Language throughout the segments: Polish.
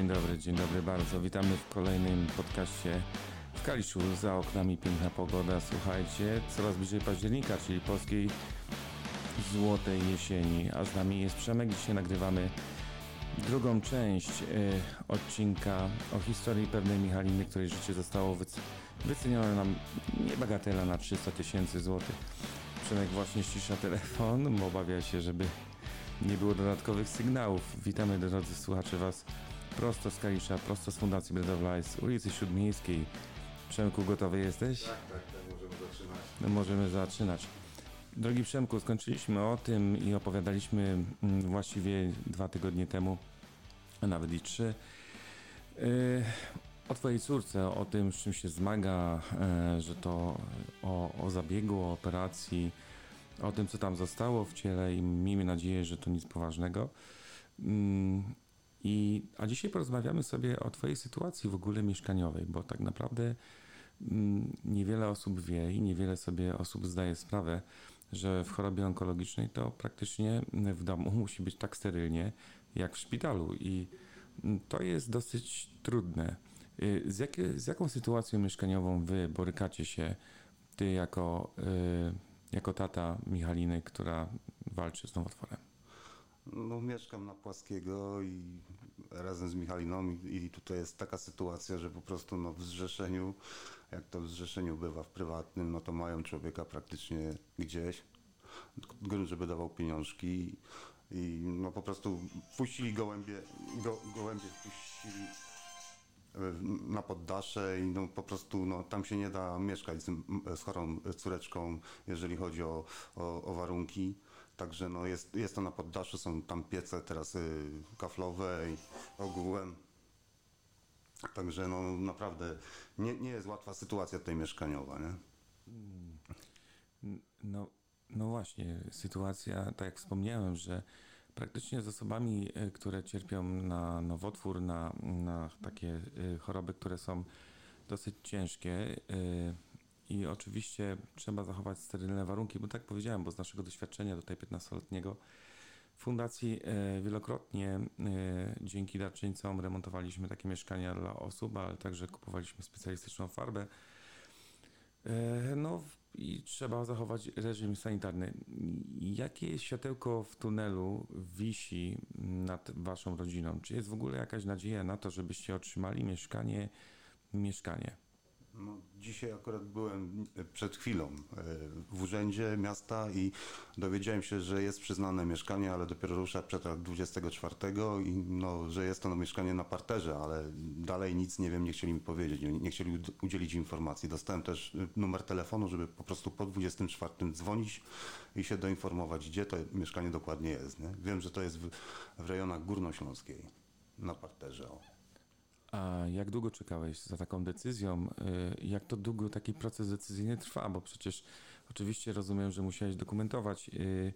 Dzień dobry, dzień dobry bardzo. Witamy w kolejnym podcaście w Kaliszu. Za oknami piękna pogoda. Słuchajcie, coraz bliżej października, czyli polskiej złotej jesieni. A z nami jest Przemek. Dzisiaj nagrywamy drugą część y, odcinka o historii pewnej Michaliny, której życie zostało wyc- wycenione nam niebagatela na 300 tysięcy złotych. Przemek właśnie ścisza telefon, bo obawia się, żeby nie było dodatkowych sygnałów. Witamy drodzy słuchacze Was prosto z Kalisza, prosto z Fundacji Bread of Life, z ulicy Śródmiejskiej. Przemku, gotowy jesteś? Tak, tak, tak, możemy zaczynać. No możemy zaczynać. Drogi Przemku, skończyliśmy o tym i opowiadaliśmy mm, właściwie dwa tygodnie temu, a nawet i trzy, yy, o Twojej córce, o tym, z czym się zmaga, e, że to o, o zabiegu, o operacji, o tym, co tam zostało w ciele i miejmy nadzieję, że to nic poważnego. I, a dzisiaj porozmawiamy sobie o Twojej sytuacji w ogóle mieszkaniowej, bo tak naprawdę mm, niewiele osób wie i niewiele sobie osób zdaje sprawę, że w chorobie onkologicznej to praktycznie w domu musi być tak sterylnie jak w szpitalu i mm, to jest dosyć trudne. Y, Z, jakie, z jaką sytuacją mieszkaniową wy borykacie się, ty jako, y, jako tata Michaliny, która walczy z nowotworem? No, mieszkam na Płaskiego i razem z Michaliną i, i tutaj jest taka sytuacja, że po prostu no, w zrzeszeniu, jak to w zrzeszeniu bywa w prywatnym, no to mają człowieka praktycznie gdzieś, żeby dawał pieniążki i no po prostu puścili gołębie, go, gołębie puścili na poddasze i no po prostu no, tam się nie da mieszkać z, z chorą córeczką, jeżeli chodzi o, o, o warunki. Także no jest, jest to na poddaszu, są tam piece teraz y, kaflowe i ogółem. Także no naprawdę nie, nie jest łatwa sytuacja tutaj mieszkaniowa, nie? No, no właśnie, sytuacja, tak jak wspomniałem, że praktycznie z osobami, y, które cierpią na nowotwór, na, na takie y, choroby, które są dosyć ciężkie y, i oczywiście trzeba zachować sterylne warunki, bo tak powiedziałem, bo z naszego doświadczenia tutaj 15-letniego w fundacji e, wielokrotnie e, dzięki darczyńcom remontowaliśmy takie mieszkania dla osób, ale także kupowaliśmy specjalistyczną farbę. E, No i trzeba zachować reżim sanitarny. Jakie światełko w tunelu wisi nad waszą rodziną? Czy jest w ogóle jakaś nadzieja na to, żebyście otrzymali mieszkanie? Mieszkanie. No, dzisiaj akurat byłem e, przed chwilą e, w urzędzie miasta i dowiedziałem się, że jest przyznane mieszkanie, ale dopiero rusza przetarg 24 i no, że jest to no, mieszkanie na parterze, ale dalej nic nie wiem, nie chcieli mi powiedzieć, nie, chcieli ud- udzielić informacji. Dostałem też e, numer telefonu, żeby po prostu po 24 dzwonić i się doinformować, gdzie to mieszkanie dokładnie jest. Nie? Wiem, że to jest w, w rejonach górnośląskiej, na parterze. O. A jak długo czekałeś za taką decyzją? Y, Jak to długo taki proces decyzyjny trwa? Bo przecież oczywiście rozumiem, że musiałeś dokumentować, y,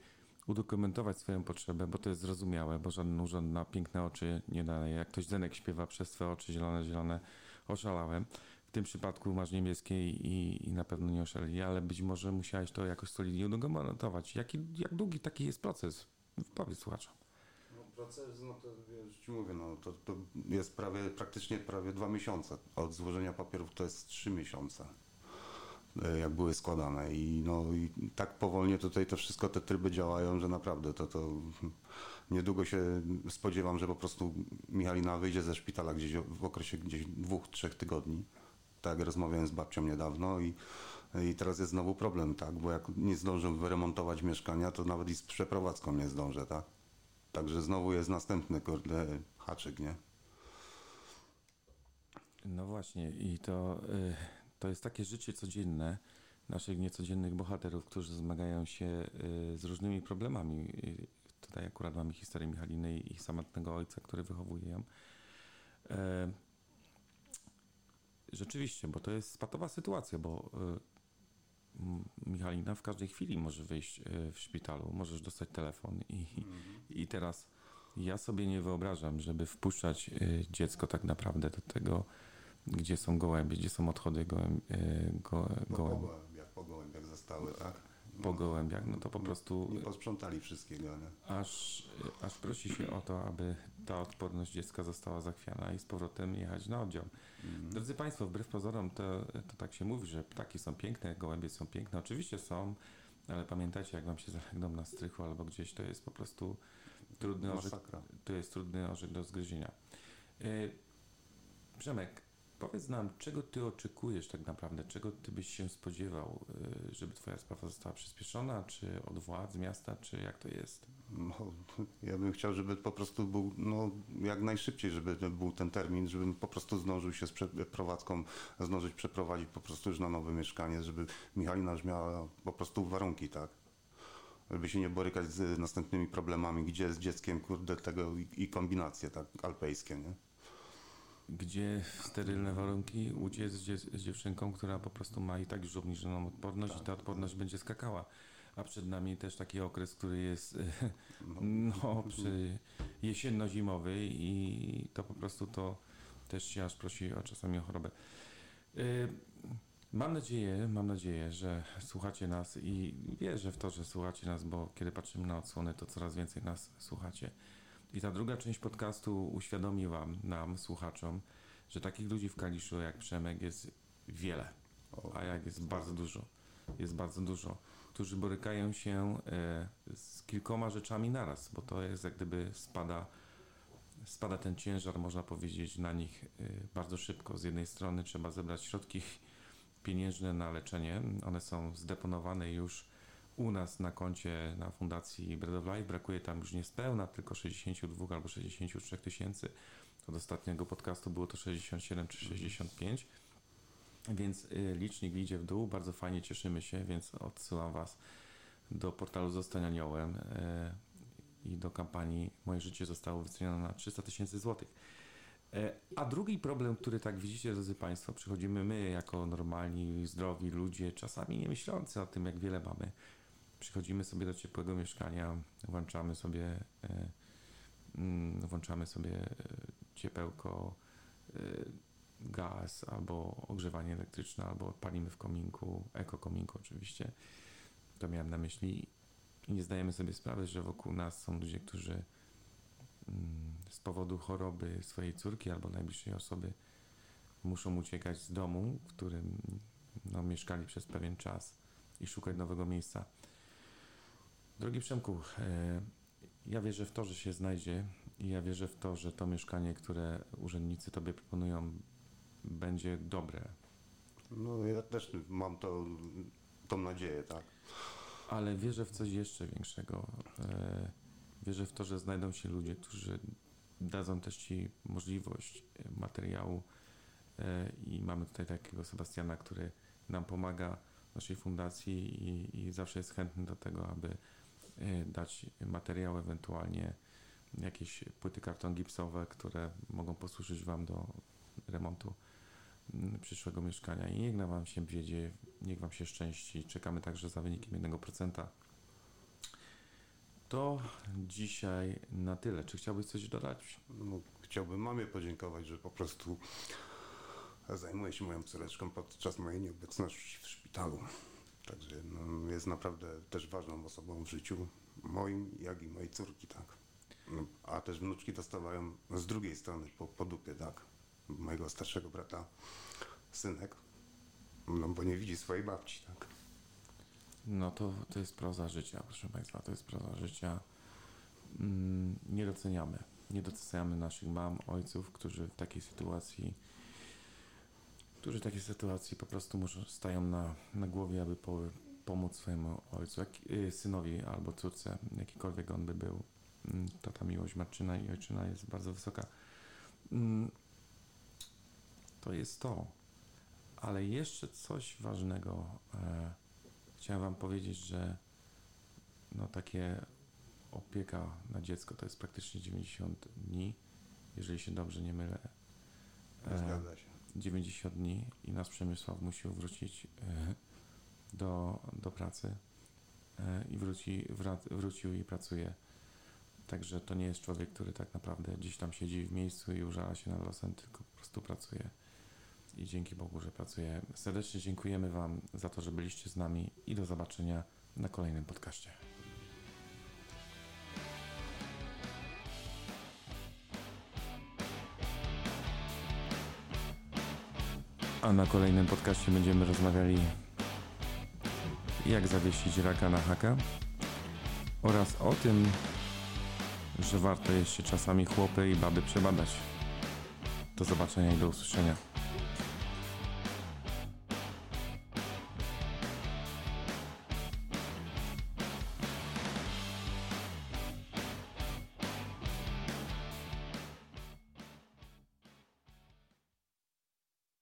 udokumentować swoją potrzebę, bo to jest zrozumiałe, bo żaden urząd na piękne oczy nie daje. Jak ktoś Zenek śpiewa przez twoje oczy zielone, zielone, oszalałem. W tym przypadku masz niebieskie i, i na pewno nie oszaleli, ale być może musiałeś to jakoś solidnie udokumentować. Jaki, jak długi taki jest proces? Powiedz słuchaczom. Proces, no to już ci mówię, no to, to jest prawie, praktycznie prawie dwa miesiące. Od złożenia papierów to jest trzy miesiące, e, jak były składane. I no i tak powolnie tutaj to wszystko, te tryby działają, że naprawdę to, to niedługo się spodziewam, że po prostu Michalina wyjdzie ze szpitala gdzieś w okresie gdzieś dwóch, trzech tygodni. Tak rozmawiałem z babcią niedawno i, i teraz jest znowu problem, tak, bo jak nie zdążę wyremontować mieszkania, to nawet i z przeprowadzką nie zdążę, tak. Także znowu jest następny kurde haczyk, nie? No właśnie, i to, y, to jest takie życie codzienne naszych niecodziennych bohaterów, którzy zmagają się y, z różnymi problemami. Y, Tutaj akurat mamy historię Michaliny i ich samotnego ojca, który wychowuje ją. E, Rzeczywiście, bo to jest patowa sytuacja, bo y, Michalina w każdej chwili może wyjść y, w szpitalu, możesz dostać telefon i, i teraz ja sobie nie wyobrażam, żeby wpuszczać y, dziecko tak naprawdę do tego, gdzie są gołębie, gdzie są odchody gołęb, y, go, gołębi. po gołębiach zostały, tak? Po gołębiach, no to po prostu Nie posprzątali wszystkiego, nie? aż, aż prosi się o to, aby ta odporność dziecka została zachwiana i z powrotem jechać na oddział. Drodzy Państwo, wbrew pozorom to, to tak się mówi, że ptaki są piękne, gołębie są piękne. Oczywiście są, ale pamiętajcie, jak Wam się zachęgną na strychu albo gdzieś, to jest po prostu trudny orzech, to jest trudny orzech do zgryzienia. Yy, Przemek, powiedz nam, czego Ty oczekujesz tak naprawdę, czego Ty byś się spodziewał, yy, żeby Twoja sprawa została przyspieszona, czy od władz miasta, czy jak to jest? No, ja bym chciał, żeby po prostu był no, jak najszybciej, żeby był ten termin, żebym po prostu zdążył się z przeprowadzką, zdążyć przeprowadzić po prostu już na nowe mieszkanie, żeby Michalina już miała po prostu warunki, tak? Żeby się nie borykać z następnymi problemami, gdzie z dzieckiem, kurde, tego i, i kombinacje, tak, alpejskie, nie? Gdzie sterylne warunki uciec z, dzie- z dziewczynką, która po prostu ma i tak już obniżoną odporność i ta odporność będzie skakała. A przed nami też taki okres, który jest no, przy jesienno-zimowy i to po prostu to też się aż prosi o czasami o chorobę. Y, Mam nadzieję, mam nadzieję, że słuchacie nas i wierzę w to, że słuchacie nas, bo kiedy patrzymy na odsłony, to coraz więcej nas słuchacie. I ta druga część podcastu uświadomi wam, nam, słuchaczom, że takich ludzi w Kaliszu jak Przemek jest wiele, a jak jest bardzo dużo. Jest bardzo dużo, którzy borykają się e, z kilkoma rzeczami naraz, bo to jest jak gdyby spada, spada ten ciężar, można powiedzieć, na nich e, bardzo szybko. Z jednej strony trzeba zebrać środki pieniężne na leczenie. One są zdeponowane już u nas na koncie na Fundacji Bread of Life. Brakuje tam już niespełna, tylko 62 albo 63 tysięcy. Od ostatniego podcastu było to 67 czy 65. Więc y, licznik idzie w dół, bardzo fajnie cieszymy się, więc odsyłam Was do portalu Zostań Aniołem y, i do kampanii Moje życie zostało wycenione na 300 tysięcy złotych. E, A drugi problem, który tak widzicie, drodzy Państwo, przychodzimy my jako normalni, zdrowi ludzie, czasami nie myślący o tym, jak wiele mamy. Przychodzimy sobie do ciepłego mieszkania, włączamy sobie, e, mm, włączamy sobie e, ciepełko, e, gaz albo ogrzewanie elektryczne, albo palimy w kominku, ekokominku oczywiście. To miałem na myśli i nie zdajemy sobie sprawy, że wokół nas są ludzie, którzy mm, z powodu choroby swojej córki albo najbliższej osoby muszą uciekać z domu, w którym no, mieszkali przez pewien czas i szukać nowego miejsca. Drogi Przemku, e, ja wierzę w to, że się znajdzie i ja wierzę w to, że to mieszkanie, które urzędnicy Tobie proponują, będzie dobre. No ja też mam to, tą nadzieję, tak? Ale wierzę w coś jeszcze większego. E, Wierzę w to, że znajdą się ludzie, którzy dadzą też Ci możliwość e, materiału i mamy tutaj takiego Sebastiana, który nam pomaga w naszej fundacji i, i zawsze jest chętny do tego, aby dać materiał, ewentualnie jakieś płyty karton gipsowe, które mogą posłużyć Wam do remontu mm, przyszłego mieszkania i niech na Wam się wiedzie, niech Wam się szczęści. Czekamy także za wynikiem 1%. To dzisiaj na tyle. Czy chciałbyś coś dodać? No, chciałbym mamie podziękować, że po prostu zajmuje się moją córeczką podczas mojej nieobecności w szpitalu. Także no, jest naprawdę też ważną osobą w życiu moim, jak i mojej córki, tak. No, a też wnuczki dostawają z drugiej strony po, po dupie, tak. Mojego starszego brata, synek, no bo nie widzi swojej babci, tak. No to, to jest proza życia, proszę Państwa, to jest proza życia. Mm, nie doceniamy. Nie doceniamy naszych mam, ojców, którzy w takiej sytuacji, którzy w takiej sytuacji po prostu muszą, stają na, na głowie, aby po, pomóc swojemu ojcu, jak, y, synowi albo córce, jakikolwiek on by był. Mm, To ta miłość matczyna i ojczyna jest bardzo wysoka. Mm, To jest to. Ale jeszcze coś ważnego. E, Chciałem Wam powiedzieć, że no takie opieka na dziecko to jest praktycznie 90 dni, jeżeli się dobrze nie mylę. E, Zgadza się. 90 dni i nasz Przemysław musiał wrócić e, do, do pracy e, i wróci, wrócił i pracuje. Także to nie jest człowiek, który tak naprawdę gdzieś tam siedzi w miejscu i użala się nad losem, tylko po prostu pracuje. i dzięki Bogu, że pracuje. Serdecznie dziękujemy Wam za to, że byliście z nami i do zobaczenia na kolejnym podcaście. A na kolejnym podcaście będziemy rozmawiali jak zawiesić raka na haka oraz o tym, że warto jeszcze czasami chłopy i baby przebadać. Do zobaczenia i do usłyszenia.